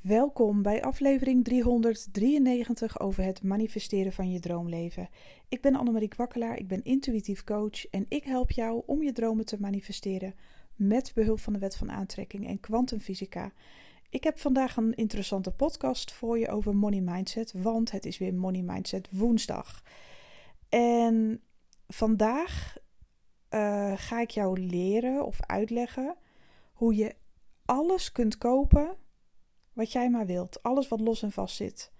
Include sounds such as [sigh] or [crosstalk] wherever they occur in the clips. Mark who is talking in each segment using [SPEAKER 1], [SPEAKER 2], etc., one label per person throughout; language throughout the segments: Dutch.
[SPEAKER 1] Welkom bij aflevering 393 over het manifesteren van je droomleven. Ik ben Annemarie Kwakkelaar, ik ben intuïtief coach en ik help jou om je dromen te manifesteren met behulp van de wet van aantrekking en kwantumfysica. Ik heb vandaag een interessante podcast voor je over money mindset, want het is weer Money Mindset woensdag. En vandaag uh, ga ik jou leren of uitleggen hoe je alles kunt kopen wat jij maar wilt. Alles wat los en vast zit.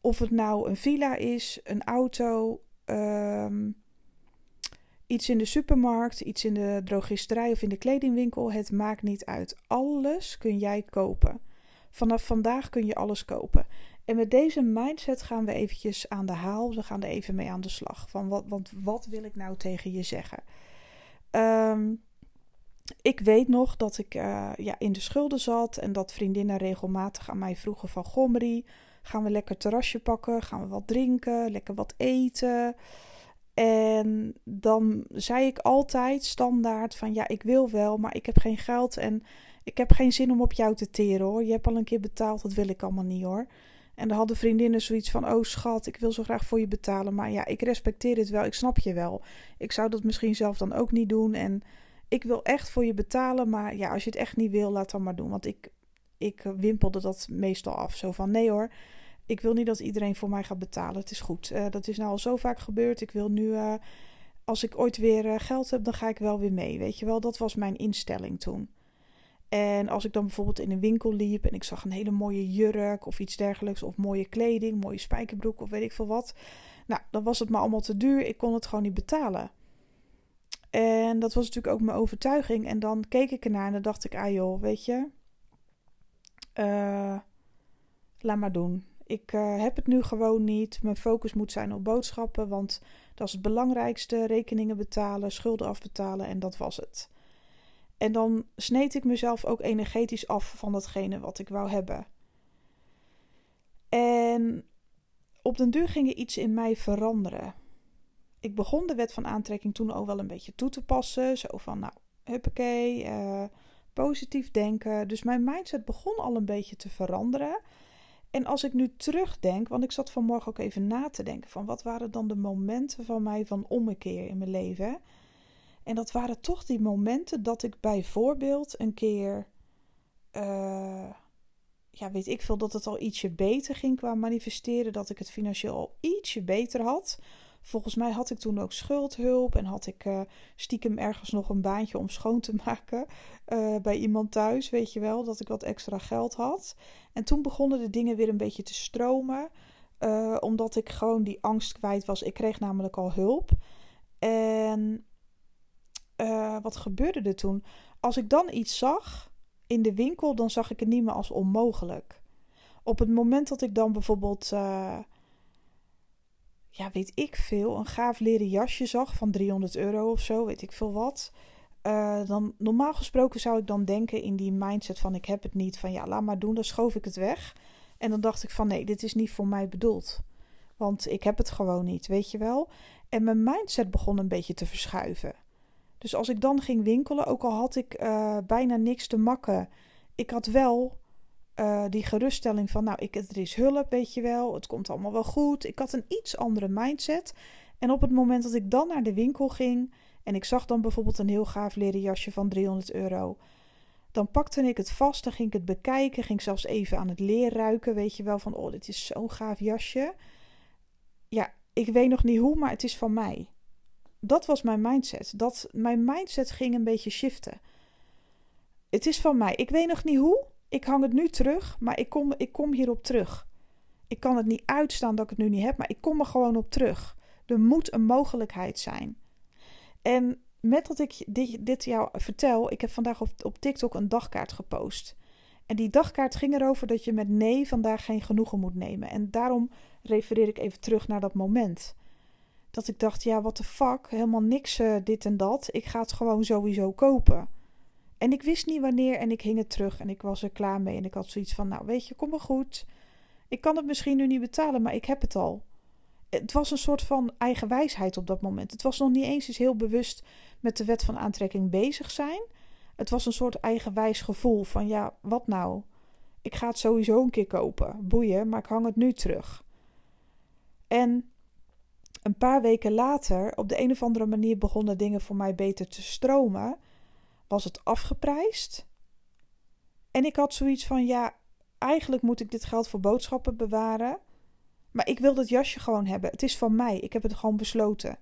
[SPEAKER 1] Of het nou een villa is, een auto, um, iets in de supermarkt, iets in de drogisterij of in de kledingwinkel. Het maakt niet uit. Alles kun jij kopen. Vanaf vandaag kun je alles kopen. En met deze mindset gaan we eventjes aan de haal. We gaan er even mee aan de slag. Van wat, want wat wil ik nou tegen je zeggen? Um, ik weet nog dat ik uh, ja, in de schulden zat en dat vriendinnen regelmatig aan mij vroegen van Gomri, gaan we lekker terrasje pakken, gaan we wat drinken, lekker wat eten. En dan zei ik altijd standaard van ja, ik wil wel, maar ik heb geen geld en ik heb geen zin om op jou te teren hoor. Je hebt al een keer betaald, dat wil ik allemaal niet hoor. En dan hadden vriendinnen zoiets van: Oh schat, ik wil zo graag voor je betalen. Maar ja, ik respecteer het wel, ik snap je wel. Ik zou dat misschien zelf dan ook niet doen. En ik wil echt voor je betalen, maar ja, als je het echt niet wil, laat dan maar doen. Want ik, ik wimpelde dat meestal af. Zo van, nee hoor, ik wil niet dat iedereen voor mij gaat betalen. Het is goed. Uh, dat is nou al zo vaak gebeurd. Ik wil nu, uh, als ik ooit weer uh, geld heb, dan ga ik wel weer mee. Weet je wel, dat was mijn instelling toen. En als ik dan bijvoorbeeld in een winkel liep en ik zag een hele mooie jurk of iets dergelijks, of mooie kleding, mooie spijkerbroek of weet ik veel wat. Nou, dan was het me allemaal te duur. Ik kon het gewoon niet betalen. En dat was natuurlijk ook mijn overtuiging. En dan keek ik ernaar en dan dacht ik, ah joh, weet je, uh, laat maar doen. Ik uh, heb het nu gewoon niet. Mijn focus moet zijn op boodschappen, want dat is het belangrijkste. Rekeningen betalen, schulden afbetalen en dat was het. En dan sneed ik mezelf ook energetisch af van datgene wat ik wou hebben. En op den duur ging er iets in mij veranderen ik begon de wet van aantrekking toen ook wel een beetje toe te passen. Zo van, nou, huppakee, uh, positief denken. Dus mijn mindset begon al een beetje te veranderen. En als ik nu terugdenk, want ik zat vanmorgen ook even na te denken van wat waren dan de momenten van mij van ommekeer in mijn leven. En dat waren toch die momenten dat ik bijvoorbeeld een keer, uh, ja weet ik veel, dat het al ietsje beter ging qua manifesteren. Dat ik het financieel al ietsje beter had. Volgens mij had ik toen ook schuldhulp en had ik uh, stiekem ergens nog een baantje om schoon te [laughs] maken uh, bij iemand thuis, weet je wel, dat ik wat extra geld had. En toen begonnen de dingen weer een beetje te stromen, uh, omdat ik gewoon die angst kwijt was. Ik kreeg namelijk al hulp. En wat gebeurde er toen? Als ik dan iets zag in de winkel, dan zag ik het niet meer als onmogelijk. Op het moment dat ik dan bijvoorbeeld ja, weet ik veel, een gaaf leren jasje zag van 300 euro of zo, weet ik veel wat. Uh, dan normaal gesproken zou ik dan denken in die mindset van ik heb het niet, van ja, laat maar doen, dan schoof ik het weg. En dan dacht ik van nee, dit is niet voor mij bedoeld. Want ik heb het gewoon niet, weet je wel. En mijn mindset begon een beetje te verschuiven. Dus als ik dan ging winkelen, ook al had ik uh, bijna niks te makken, ik had wel uh, die geruststelling van, nou, ik, er is hulp, weet je wel, het komt allemaal wel goed. Ik had een iets andere mindset. En op het moment dat ik dan naar de winkel ging en ik zag dan bijvoorbeeld een heel gaaf leren jasje van 300 euro, dan pakte ik het vast, dan ging ik het bekijken, ging zelfs even aan het leer ruiken, weet je wel, van, oh, dit is zo'n gaaf jasje. Ja, ik weet nog niet hoe, maar het is van mij. Dat was mijn mindset. Dat, mijn mindset ging een beetje shiften. Het is van mij. Ik weet nog niet hoe, ik hang het nu terug, maar ik kom, ik kom hierop terug. Ik kan het niet uitstaan dat ik het nu niet heb, maar ik kom er gewoon op terug. Er moet een mogelijkheid zijn. En met dat ik dit, dit jou vertel, ik heb vandaag op, TikTok een dagkaart gepost. En die dagkaart ging erover dat je met nee vandaag geen genoegen moet nemen. En daarom refereer ik even terug naar dat moment. Dat ik dacht, ja, wat de fuck, helemaal niks uh, dit en dat. Ik ga het gewoon sowieso kopen. En ik wist niet wanneer en ik hing het terug en ik was er klaar mee. En ik had zoiets van, nou weet je, kom maar goed. Ik kan het misschien nu niet betalen, maar ik heb het al. Het was een soort van eigen wijsheid op dat moment. Het was nog niet eens eens heel bewust met de wet van aantrekking bezig zijn. Het was een soort eigenwijs gevoel van, ja, wat nou? Ik ga het sowieso een keer kopen. Boeien, maar ik hang het nu terug. En een paar weken later, op de een of andere manier begonnen dingen voor mij beter te stromen. Was het afgeprijsd. En ik had zoiets van: ja, eigenlijk moet ik dit geld voor boodschappen bewaren. Maar ik wil dat jasje gewoon hebben. Het is van mij. Ik heb het gewoon besloten.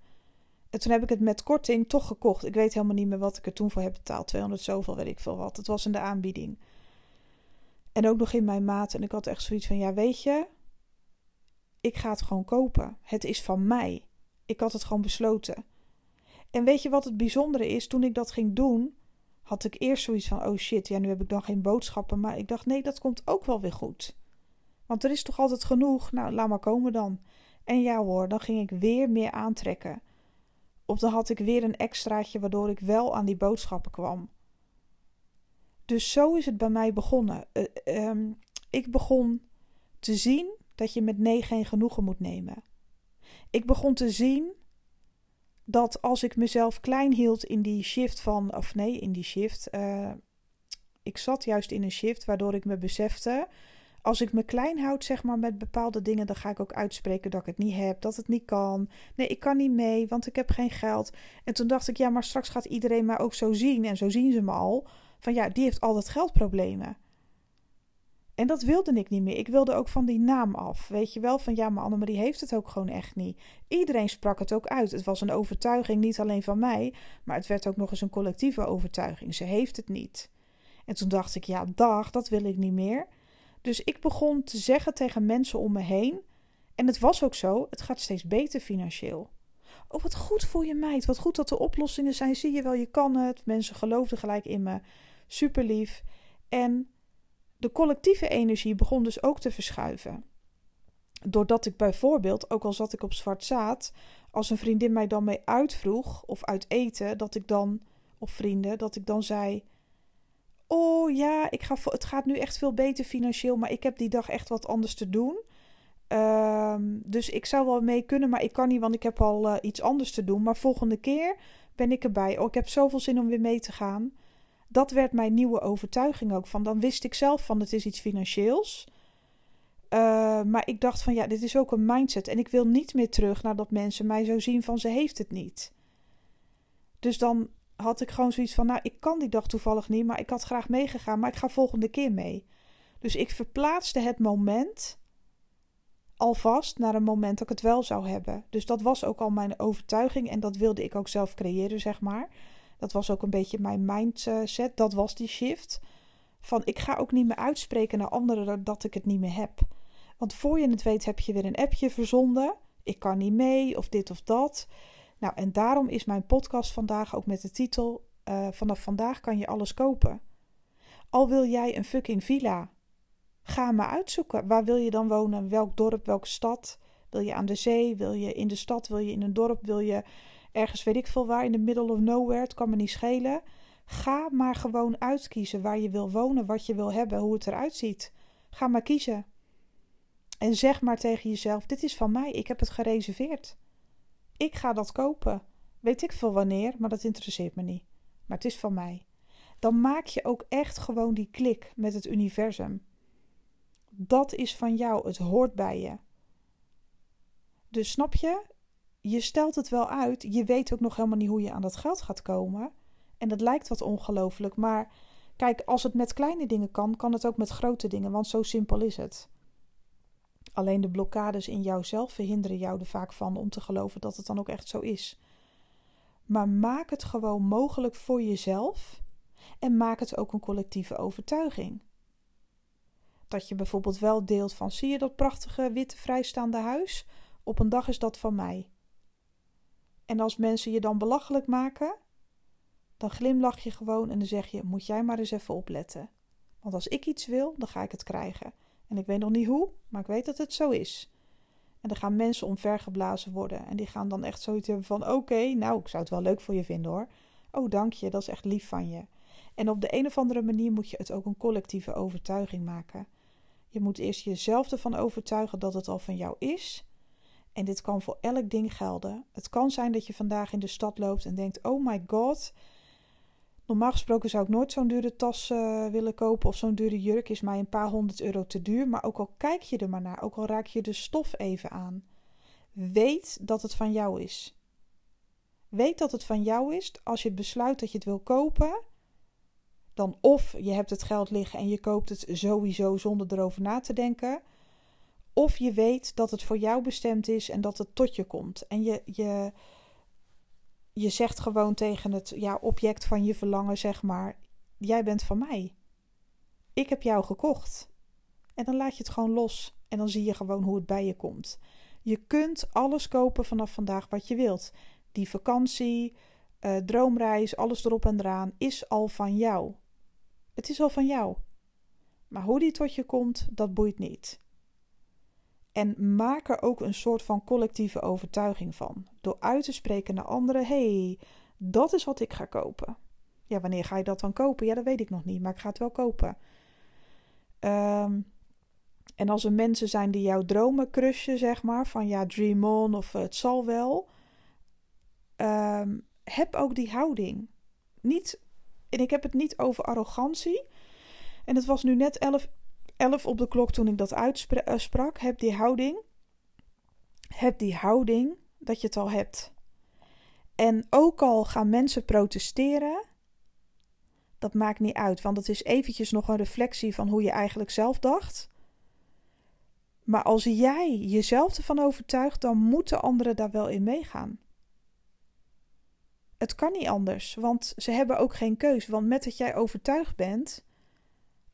[SPEAKER 1] En toen heb ik het met korting toch gekocht. Ik weet helemaal niet meer wat ik er toen voor heb betaald. 200 zoveel, weet ik veel wat. Het was in de aanbieding. En ook nog in mijn maat. En ik had echt zoiets van: ja, weet je, ik ga het gewoon kopen. Het is van mij. Ik had het gewoon besloten. En weet je wat het bijzondere is? Toen ik dat ging doen, had ik eerst zoiets van: oh shit, ja, nu heb ik dan geen boodschappen. Maar ik dacht: nee, dat komt ook wel weer goed. Want er is toch altijd genoeg? Nou, laat maar komen dan. En ja hoor, dan ging ik weer meer aantrekken. Of dan had ik weer een extraatje waardoor ik wel aan die boodschappen kwam. Dus zo is het bij mij begonnen. Uh, um, ik begon te zien dat je met nee geen genoegen moet nemen. Ik begon te zien dat als ik mezelf klein hield in die shift van, of nee, in die shift. Uh, ik zat juist in een shift waardoor ik me besefte. Als ik me klein houd, zeg maar, met bepaalde dingen, dan ga ik ook uitspreken dat ik het niet heb, dat het niet kan. Nee, ik kan niet mee, want ik heb geen geld. En toen dacht ik, ja, maar straks gaat iedereen mij ook zo zien. En zo zien ze me al. Van ja, die heeft altijd geldproblemen. En dat wilde ik niet meer. Ik wilde ook van die naam af. Weet je wel, van ja, maar Annemarie heeft het ook gewoon echt niet. Iedereen sprak het ook uit. Het was een overtuiging, niet alleen van mij, maar het werd ook nog eens een collectieve overtuiging. Ze heeft het niet. En toen dacht ik, ja, dag, dat wil ik niet meer. Dus ik begon te zeggen tegen mensen om me heen. En het was ook zo, het gaat steeds beter financieel. Oh, wat goed voor je meid. Wat goed dat er oplossingen zijn. Zie je wel, je kan het. Mensen geloofden gelijk in me. Super lief. En de collectieve energie begon dus ook te verschuiven. Doordat ik bijvoorbeeld, ook al zat ik op zwart zaad, als een vriendin mij dan mee uitvroeg of uit eten, dat ik dan, of vrienden, dat ik dan zei: Oh ja, ik ga, het gaat nu echt veel beter financieel, maar ik heb die dag echt wat anders te doen. Um, dus ik zou wel mee kunnen, maar ik kan niet, want ik heb al uh, iets anders te doen. Maar volgende keer ben ik erbij. Oh, ik heb zoveel zin om weer mee te gaan dat werd mijn nieuwe overtuiging ook van. Dan wist ik zelf van het is iets financieels. Uh, maar ik dacht van ja, dit is ook een mindset. En ik wil niet meer terug naar dat mensen mij zo zien van ze heeft het niet. Dus dan had ik gewoon zoiets van, nou, ik kan die dag toevallig niet, maar ik had graag meegegaan, maar ik ga volgende keer mee. Dus ik verplaatste het moment alvast naar een moment dat ik het wel zou hebben. Dus dat was ook al mijn overtuiging en dat wilde ik ook zelf creëren, zeg maar. Dat was ook een beetje mijn mindset. Dat was die shift. Van ik ga ook niet meer uitspreken naar anderen dat ik het niet meer heb. Want voor je het weet heb je weer een appje verzonden. Ik kan niet mee of dit of dat. Nou, en daarom is mijn podcast vandaag ook met de titel: uh, Vanaf vandaag kan je alles kopen. Al wil jij een fucking villa, ga maar uitzoeken. Waar wil je dan wonen? Welk dorp, welke stad? Wil je aan de zee? Wil je in de stad? Wil je in een dorp? Wil je ergens weet ik veel waar, in de middle of nowhere, het kan me niet schelen. Ga maar gewoon uitkiezen waar je wil wonen, wat je wil hebben, hoe het eruit ziet. Ga maar kiezen. En zeg maar tegen jezelf: Dit is van mij, ik heb het gereserveerd. Ik ga dat kopen. Weet ik veel wanneer, maar dat interesseert me niet. Maar het is van mij. Dan maak je ook echt gewoon die klik met het universum. Dat is van jou, het hoort bij je. Dus snap je? Je stelt het wel uit. Je weet ook nog helemaal niet hoe je aan dat geld gaat komen. En dat lijkt wat ongelooflijk. Maar kijk, als het met kleine dingen kan, kan het ook met grote dingen. Want zo simpel is het. Alleen de blokkades in jouzelf verhinderen jou er vaak van om te geloven dat het dan ook echt zo is. Maar maak het gewoon mogelijk voor jezelf. En maak het ook een collectieve overtuiging. Dat je bijvoorbeeld wel deelt van: zie je dat prachtige witte vrijstaande huis? Op een dag is dat van mij. En als mensen je dan belachelijk maken, dan glimlach je gewoon en dan zeg je: Moet jij maar eens even opletten. Want als ik iets wil, dan ga ik het krijgen. En ik weet nog niet hoe, maar ik weet dat het zo is. En dan gaan mensen omvergeblazen worden. En die gaan dan echt zoiets hebben van: Oké, nou, ik zou het wel leuk voor je vinden hoor. Oh, dank je, dat is echt lief van je. En op de een of andere manier moet je het ook een collectieve overtuiging maken. Je moet eerst jezelf ervan overtuigen dat het al van jou is. En dit kan voor elk ding gelden. Het kan zijn dat je vandaag in de stad loopt en denkt: Oh my god, Normaal gesproken zou ik nooit zo'n dure tas uh, willen kopen of zo'n dure jurk is mij een paar honderd euro te duur. Maar ook al kijk je er maar naar, ook al raak je de stof even aan, weet dat het van jou is. Weet dat het van jou is als je besluit dat je het wil kopen. Dan of je hebt het geld liggen en je koopt het sowieso zonder erover na te denken. Of je weet dat het voor jou bestemd is en dat het tot je komt. En je, je, je zegt gewoon tegen het ja, object van je verlangen, zeg maar: Jij bent van mij. Ik heb jou gekocht. En dan laat je het gewoon los. En dan zie je gewoon hoe het bij je komt. Je kunt alles kopen vanaf vandaag wat je wilt. Die vakantie, uh, droomreis, alles erop en eraan is al van jou. Het is al van jou. Maar hoe die tot je komt, dat boeit niet. En maak er ook een soort van collectieve overtuiging van. Door uit te spreken naar anderen: hey, dat is wat ik ga kopen. Ja, wanneer ga je dat dan kopen? Ja, dat weet ik nog niet, maar ik ga het wel kopen. Um, en als er mensen zijn die jouw dromen crushen, zeg maar, van ja, dream on of het zal wel, um, heb ook die houding. Niet, en ik heb het niet over arrogantie. En het was nu net 11 11 op de klok toen ik dat uitsprak. Eh, heb die houding. Heb die houding dat je het al hebt. En ook al gaan mensen protesteren, dat maakt niet uit, want het is eventjes nog een reflectie van hoe je eigenlijk zelf dacht. Maar als jij jezelf ervan overtuigt, dan moeten anderen daar wel in meegaan. Het kan niet anders, want ze hebben ook geen keus. Want met dat jij overtuigd bent,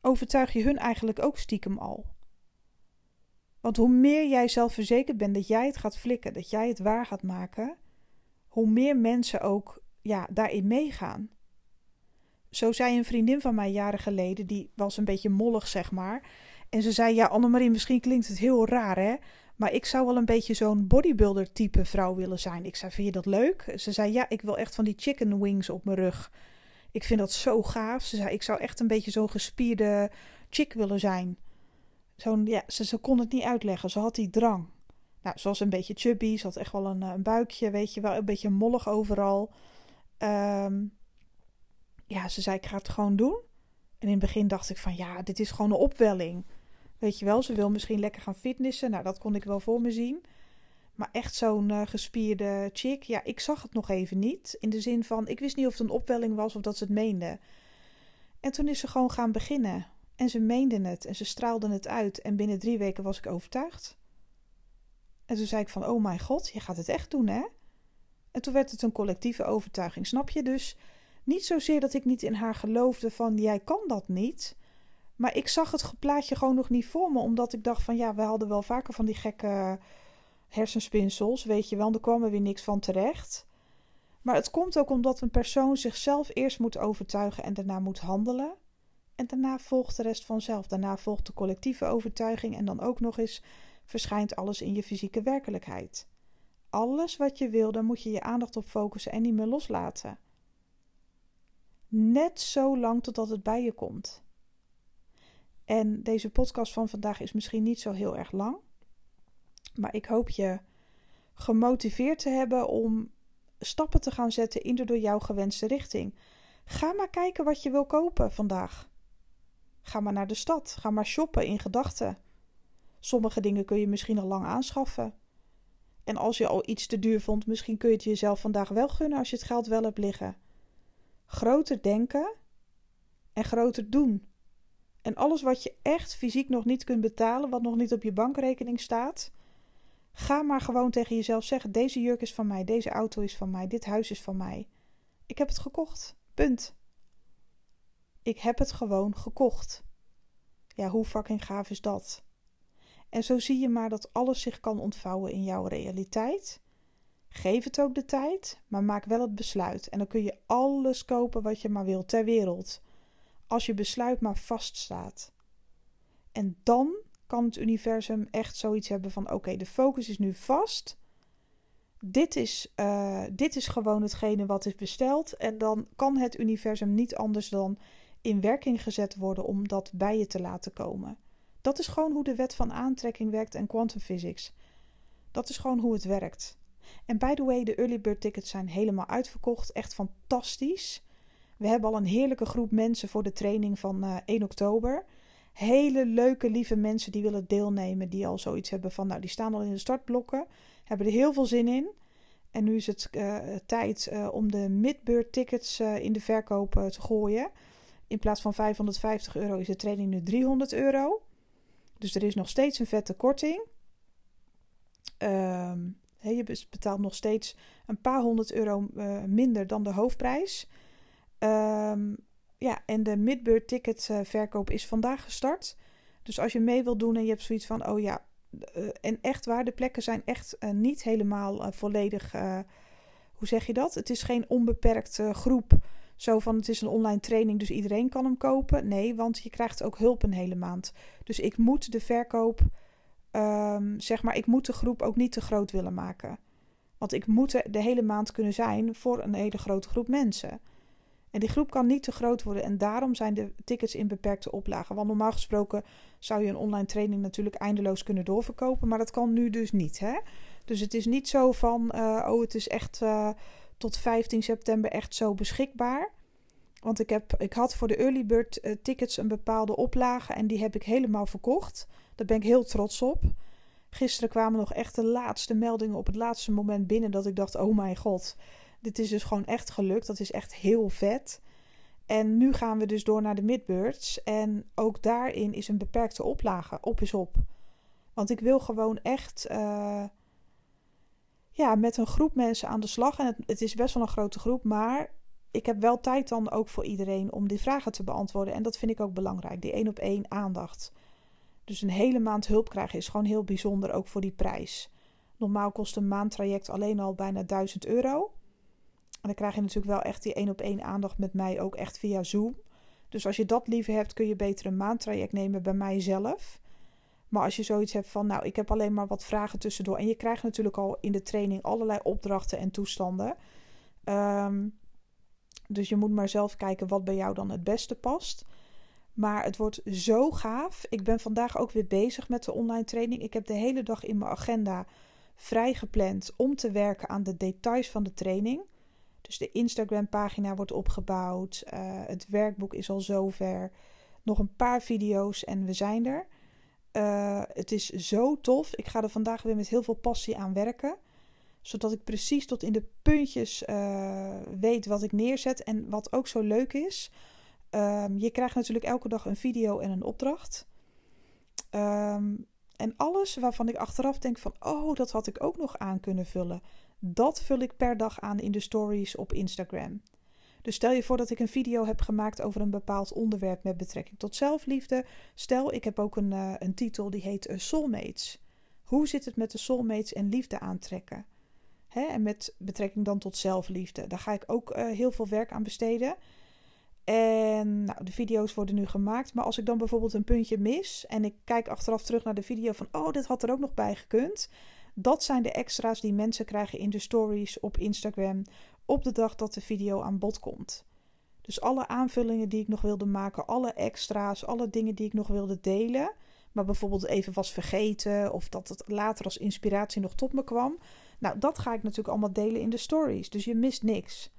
[SPEAKER 1] overtuig je hun eigenlijk ook stiekem al. Want hoe meer jij zelfverzekerd bent dat jij het gaat flikken, dat jij het waar gaat maken, hoe meer mensen ook ja, daarin meegaan. Zo zei een vriendin van mij jaren geleden, die was een beetje mollig, zeg maar. En ze zei: Ja, Annemarie, misschien klinkt het heel raar, hè? Maar ik zou wel een beetje zo'n bodybuilder-type vrouw willen zijn. Ik zei: Vind je dat leuk? Ze zei: Ja, ik wil echt van die chicken wings op mijn rug. Ik vind dat zo gaaf. Ze zei, ik zou echt een beetje zo'n gespierde chick willen zijn. Zo'n, ja, ze, ze kon het niet uitleggen. Ze had die drang. Nou, ze was een beetje chubby. Ze had echt wel een, een buikje, weet je wel. Een beetje mollig overal. Um, ja, ze zei, ik ga het gewoon doen. En in het begin dacht ik van, ja, dit is gewoon een opwelling. Weet je wel, ze wil misschien lekker gaan fitnessen. Nou, dat kon ik wel voor me zien. Maar echt zo'n uh, gespierde chick, ja, ik zag het nog even niet. In de zin van, ik wist niet of het een opwelling was of dat ze het meende. En toen is ze gewoon gaan beginnen. En ze meende het en ze straalde het uit. En binnen drie weken was ik overtuigd. En toen zei ik van, oh mijn god, je gaat het echt doen, hè? En toen werd het een collectieve overtuiging, snap je? Dus niet zozeer dat ik niet in haar geloofde van, jij kan dat niet. Maar ik zag het plaatje gewoon nog niet voor me, omdat ik dacht van, ja, we hadden wel vaker van die gekke hersenspinsels, weet je wel, er kwam er weer niks van terecht. Maar het komt ook omdat een persoon zichzelf eerst moet overtuigen en daarna moet handelen. En daarna volgt de rest vanzelf. Daarna volgt de collectieve overtuiging en dan ook nog eens verschijnt alles in je fysieke werkelijkheid. Alles wat je wil, daar moet je je aandacht op focussen en niet meer loslaten. Net zo lang totdat het bij je komt. En deze podcast van vandaag is misschien niet zo heel erg lang. Maar ik hoop je gemotiveerd te hebben om stappen te gaan zetten in de door jou gewenste richting. Ga maar kijken wat je wil kopen vandaag. Ga maar naar de stad. Ga maar shoppen in gedachten. Sommige dingen kun je misschien al lang aanschaffen. En als je al iets te duur vond, misschien kun je het jezelf vandaag wel gunnen als je het geld wel hebt liggen. Groter denken en groter doen. En alles wat je echt fysiek nog niet kunt betalen, wat nog niet op je bankrekening staat, Ga maar gewoon tegen jezelf zeggen: deze jurk is van mij, deze auto is van mij, dit huis is van mij. Ik heb het gekocht. Punt. Ik heb het gewoon gekocht. Ja, hoe fucking gaaf is dat? En zo zie je maar dat alles zich kan ontvouwen in jouw realiteit. Geef het ook de tijd, maar maak wel het besluit. En dan kun je alles kopen wat je maar wilt ter wereld. Als je besluit maar vaststaat. En dan kan het universum echt zoiets hebben van: oké, de focus is nu vast. Dit is, uh, dit is gewoon hetgene wat is besteld. En dan kan het universum niet anders dan in werking gezet worden om dat bij je te laten komen. Dat is gewoon hoe de wet van aantrekking werkt en quantum physics. Dat is gewoon hoe het werkt. En by the way, de early bird tickets zijn helemaal uitverkocht. Echt fantastisch. We hebben al een heerlijke groep mensen voor de training van uh, 1 oktober. Hele leuke, lieve mensen die willen deelnemen, die al zoiets hebben van, nou, die staan al in de startblokken, hebben er heel veel zin in. En nu is het uh, tijd uh, om de midbeurt tickets uh, in de verkoop te gooien. In plaats van 550 euro is de training nu 300 euro. Dus er is nog steeds een vette korting. Um, je betaalt nog steeds een paar honderd euro minder dan de hoofdprijs. Um, ja, en de midbeurt ticketverkoop is vandaag gestart. Dus als je mee wilt doen en je hebt zoiets van, oh ja, uh, en echt waar, de plekken zijn echt uh, niet helemaal volledig. hoe zeg je dat? Het is geen onbeperkte groep. Zo van het is een online training, dus iedereen kan hem kopen. Nee, want je krijgt ook hulp een hele maand. Dus ik moet de verkoop, um, zeg maar, ik moet de groep ook niet te groot willen maken. Want ik moet de hele maand kunnen zijn voor een hele grote groep mensen. En die groep kan niet te groot worden en daarom zijn de tickets in beperkte oplagen. Want normaal gesproken zou je een online training natuurlijk eindeloos kunnen doorverkopen, maar dat kan nu dus niet. Hè? Dus het is niet zo van, uh, oh het is echt uh, tot 15 september echt zo beschikbaar. Want ik, heb, ik had voor de early bird uh, tickets een bepaalde oplage en die heb ik helemaal verkocht. Daar ben ik heel trots op. Gisteren kwamen nog echt de laatste meldingen op het laatste moment binnen dat ik dacht, oh mijn god dit is dus gewoon echt gelukt. Dat is echt heel vet. En nu gaan we dus door naar de midbirds. En ook daarin is een beperkte oplage. Op is op. Want ik wil gewoon echt uh, ja, met een groep mensen aan de slag. En het, het, is best wel een grote groep. Maar ik heb wel tijd dan ook voor iedereen om die vragen te beantwoorden. En dat vind ik ook belangrijk. Die één op één aandacht. Dus een hele maand hulp krijgen is gewoon heel bijzonder. Ook voor die prijs. Normaal kost een maandtraject alleen al bijna 1000 euro. En dan krijg je natuurlijk wel echt die één op één aandacht met mij ook echt via Zoom. Dus als je dat liever hebt, kun je beter een maandtraject nemen bij mij zelf. Maar als je zoiets hebt van, nou, ik heb alleen maar wat vragen tussendoor. En je krijgt natuurlijk al in de training allerlei opdrachten en toestanden. Um, dus je moet maar zelf kijken wat bij jou dan het beste past. Maar het wordt zo gaaf. Ik ben vandaag ook weer bezig met de online training. Ik heb de hele dag in mijn agenda vrijgepland om te werken aan de details van de training. Dus de Instagram-pagina wordt opgebouwd. Uh, het werkboek is al zover. Nog een paar video's en we zijn er. Uh, het is zo tof. Ik ga er vandaag weer met heel veel passie aan werken. Zodat ik precies tot in de puntjes uh, weet wat ik neerzet. En wat ook zo leuk is. Um, je krijgt natuurlijk elke dag een video en een opdracht. Um, en alles waarvan ik achteraf denk van... Oh, dat had ik ook nog aan kunnen vullen. Dat vul ik per dag aan in de stories op Instagram. Dus stel je voor dat ik een video heb gemaakt over een bepaald onderwerp met betrekking tot zelfliefde. Stel, ik heb ook een, uh, een titel die heet uh, Soulmates. Hoe zit het met de soulmates en liefde aantrekken? Hè? En met betrekking dan tot zelfliefde. Daar ga ik ook uh, heel veel werk aan besteden. En nou, de video's worden nu gemaakt. Maar als ik dan bijvoorbeeld een puntje mis en ik kijk achteraf terug naar de video van, oh, dit had er ook nog bij gekund. Dat zijn de extra's die mensen krijgen in de stories op Instagram op de dag dat de video aan bod komt. Dus alle aanvullingen die ik nog wilde maken, alle extra's, alle dingen die ik nog wilde delen, maar bijvoorbeeld even was vergeten of dat het later als inspiratie nog tot me kwam. Nou, dat ga ik natuurlijk allemaal delen in de stories. Dus je mist niks.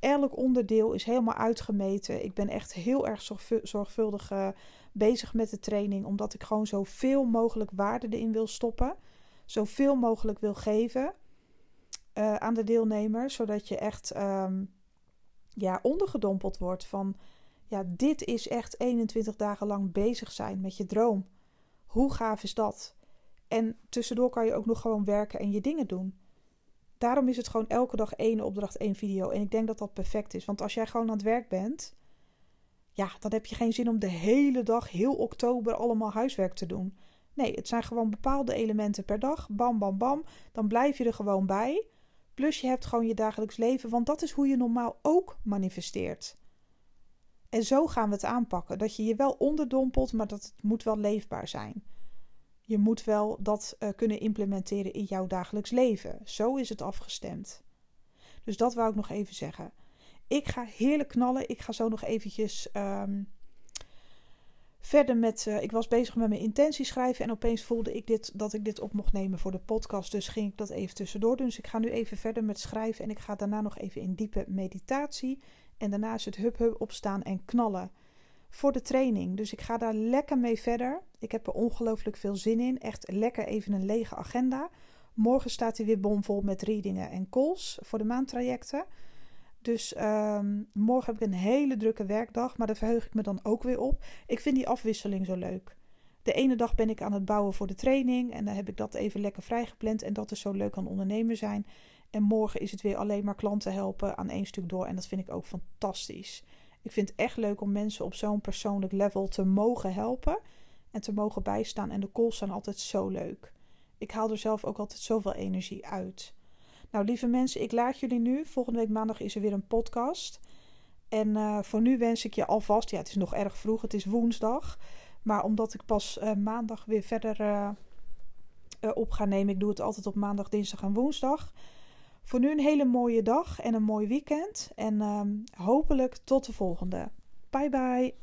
[SPEAKER 1] Elk onderdeel is helemaal uitgemeten. Ik ben echt heel erg zorgvuldig uh, bezig met de training, omdat ik gewoon zoveel mogelijk waarde erin wil stoppen zoveel mogelijk wil geven uh, aan de deelnemers, zodat je echt um, ja, ondergedompeld wordt van ja, dit is echt 21 dagen lang bezig zijn met je droom. Hoe gaaf is dat? En tussendoor kan je ook nog gewoon werken en je dingen doen. Daarom is het gewoon elke dag één opdracht, één video. En ik denk dat dat perfect is. Want als jij gewoon aan het werk bent, ja, dan heb je geen zin om de hele dag, heel oktober, allemaal huiswerk te doen. Nee, het zijn gewoon bepaalde elementen per dag. Bam, bam, bam. Dan blijf je er gewoon bij. Plus je hebt gewoon je dagelijks leven, want dat is hoe je normaal ook manifesteert. En zo gaan we het aanpakken. Dat je je wel onderdompelt, maar dat het moet wel leefbaar zijn. Je moet wel dat uh, kunnen implementeren in jouw dagelijks leven. Zo is het afgestemd. Dus dat wou ik nog even zeggen. Ik ga heerlijk knallen. Ik ga zo nog eventjes um, Verder met, uh, ik was bezig met mijn intentie schrijven en opeens voelde ik dit, dat ik dit op mocht nemen voor de podcast. Dus ging ik dat even tussendoor doen. Dus ik ga nu even verder met schrijven en ik ga daarna nog even in diepe meditatie. En daarna is het hup hup opstaan en knallen voor de training. Dus ik ga daar lekker mee verder. Ik heb er ongelooflijk veel zin in. Echt lekker even een lege agenda. Morgen staat hij weer bomvol met readingen en calls voor de maandtrajecten. Dus um, morgen heb ik een hele drukke werkdag, maar daar verheug ik me dan ook weer op. Ik vind die afwisseling zo leuk. De ene dag ben ik aan het bouwen voor de training en dan heb ik dat even lekker vrijgepland en dat is zo leuk aan ondernemer zijn. En morgen is het weer alleen maar klanten helpen aan één stuk door en dat vind ik ook fantastisch. Ik vind het echt leuk om mensen op zo'n persoonlijk level te mogen helpen en te mogen bijstaan en de calls zijn altijd zo leuk. Ik haal er zelf ook altijd zoveel energie uit. Nou, lieve mensen, ik laat jullie nu. Volgende week maandag is er weer een podcast. En uh, voor nu wens ik je alvast, ja, het is nog erg vroeg, het is woensdag. Maar omdat ik pas uh, maandag weer verder uh, op ga nemen, ik doe het altijd op maandag, dinsdag en woensdag. Voor nu een hele mooie dag en een mooi weekend. En hopelijk tot de volgende. Bye bye.